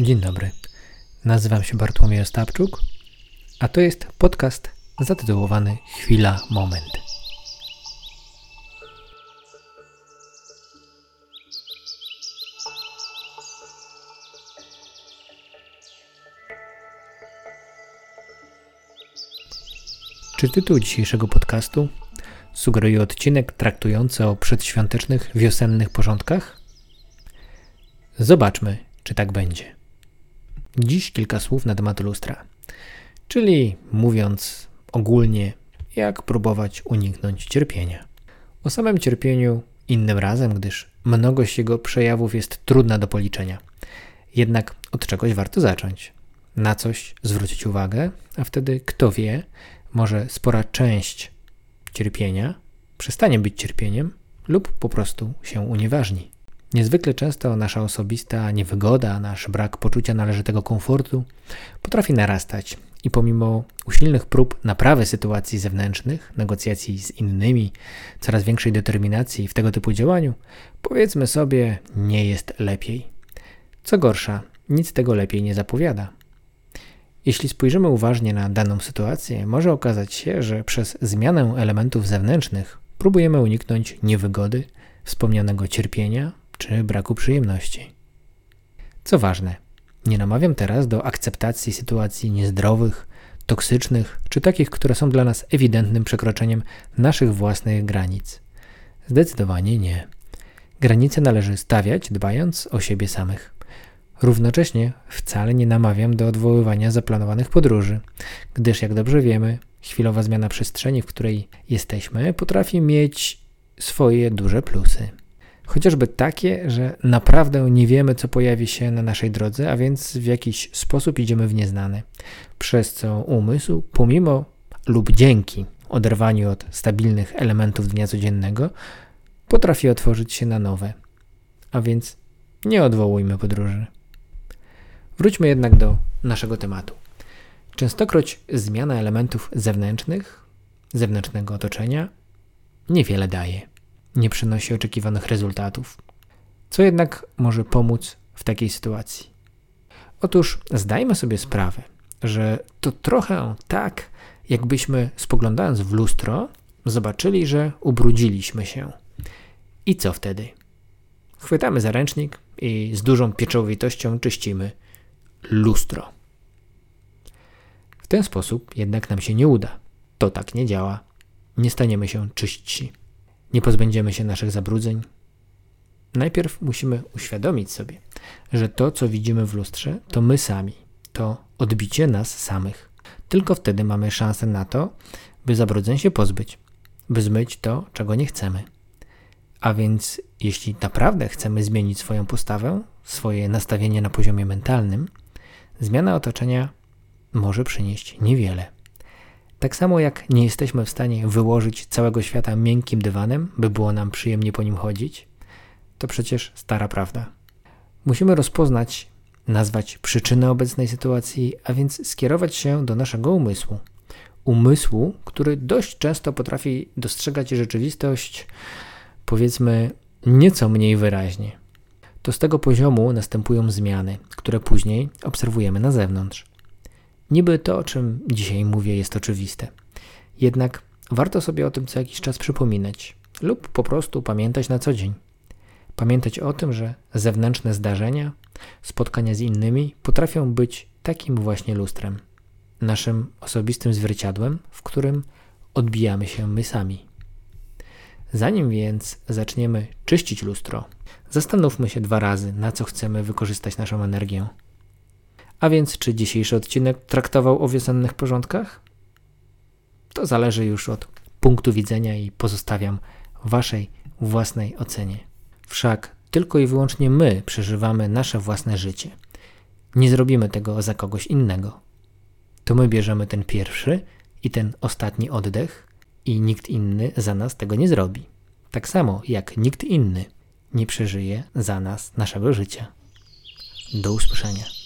Dzień dobry. Nazywam się Bartłomiej Ostapczuk, a to jest podcast zatytułowany Chwila, moment. Czy tytuł dzisiejszego podcastu sugeruje odcinek traktujący o przedświątecznych wiosennych porządkach? Zobaczmy, czy tak będzie. Dziś kilka słów na temat lustra, czyli mówiąc ogólnie, jak próbować uniknąć cierpienia. O samym cierpieniu innym razem, gdyż mnogość jego przejawów jest trudna do policzenia. Jednak od czegoś warto zacząć. Na coś zwrócić uwagę, a wtedy, kto wie, może spora część cierpienia przestanie być cierpieniem lub po prostu się unieważni. Niezwykle często nasza osobista niewygoda, nasz brak poczucia należytego komfortu potrafi narastać i pomimo usilnych prób naprawy sytuacji zewnętrznych, negocjacji z innymi, coraz większej determinacji w tego typu działaniu, powiedzmy sobie, nie jest lepiej. Co gorsza, nic tego lepiej nie zapowiada. Jeśli spojrzymy uważnie na daną sytuację, może okazać się, że przez zmianę elementów zewnętrznych próbujemy uniknąć niewygody, wspomnianego cierpienia czy braku przyjemności. Co ważne, nie namawiam teraz do akceptacji sytuacji niezdrowych, toksycznych czy takich, które są dla nas ewidentnym przekroczeniem naszych własnych granic. Zdecydowanie nie. Granice należy stawiać, dbając o siebie samych. Równocześnie wcale nie namawiam do odwoływania zaplanowanych podróży, gdyż jak dobrze wiemy, chwilowa zmiana przestrzeni, w której jesteśmy, potrafi mieć swoje duże plusy. Chociażby takie, że naprawdę nie wiemy, co pojawi się na naszej drodze, a więc w jakiś sposób idziemy w nieznane. Przez co umysł, pomimo lub dzięki oderwaniu od stabilnych elementów dnia codziennego, potrafi otworzyć się na nowe. A więc nie odwołujmy podróży. Wróćmy jednak do naszego tematu. Częstokroć zmiana elementów zewnętrznych, zewnętrznego otoczenia niewiele daje nie przynosi oczekiwanych rezultatów. Co jednak może pomóc w takiej sytuacji? Otóż zdajmy sobie sprawę, że to trochę tak, jakbyśmy spoglądając w lustro, zobaczyli, że ubrudziliśmy się. I co wtedy? Chwytamy za ręcznik i z dużą pieczołowitością czyścimy lustro. W ten sposób jednak nam się nie uda. To tak nie działa. Nie staniemy się czyści nie pozbędziemy się naszych zabrudzeń. Najpierw musimy uświadomić sobie, że to, co widzimy w lustrze, to my sami, to odbicie nas samych. Tylko wtedy mamy szansę na to, by zabrudzeń się pozbyć, by zmyć to, czego nie chcemy. A więc, jeśli naprawdę chcemy zmienić swoją postawę, swoje nastawienie na poziomie mentalnym, zmiana otoczenia może przynieść niewiele. Tak samo jak nie jesteśmy w stanie wyłożyć całego świata miękkim dywanem, by było nam przyjemnie po nim chodzić, to przecież stara prawda. Musimy rozpoznać, nazwać przyczynę obecnej sytuacji, a więc skierować się do naszego umysłu. Umysłu, który dość często potrafi dostrzegać rzeczywistość, powiedzmy, nieco mniej wyraźnie. To z tego poziomu następują zmiany, które później obserwujemy na zewnątrz. Niby to, o czym dzisiaj mówię, jest oczywiste. Jednak warto sobie o tym co jakiś czas przypominać lub po prostu pamiętać na co dzień. Pamiętać o tym, że zewnętrzne zdarzenia, spotkania z innymi potrafią być takim właśnie lustrem, naszym osobistym zwierciadłem, w którym odbijamy się my sami. Zanim więc zaczniemy czyścić lustro, zastanówmy się dwa razy, na co chcemy wykorzystać naszą energię. A więc, czy dzisiejszy odcinek traktował o wiosennych porządkach? To zależy już od punktu widzenia i pozostawiam Waszej własnej ocenie. Wszak tylko i wyłącznie my przeżywamy nasze własne życie. Nie zrobimy tego za kogoś innego. To my bierzemy ten pierwszy i ten ostatni oddech, i nikt inny za nas tego nie zrobi. Tak samo jak nikt inny nie przeżyje za nas naszego życia. Do usłyszenia.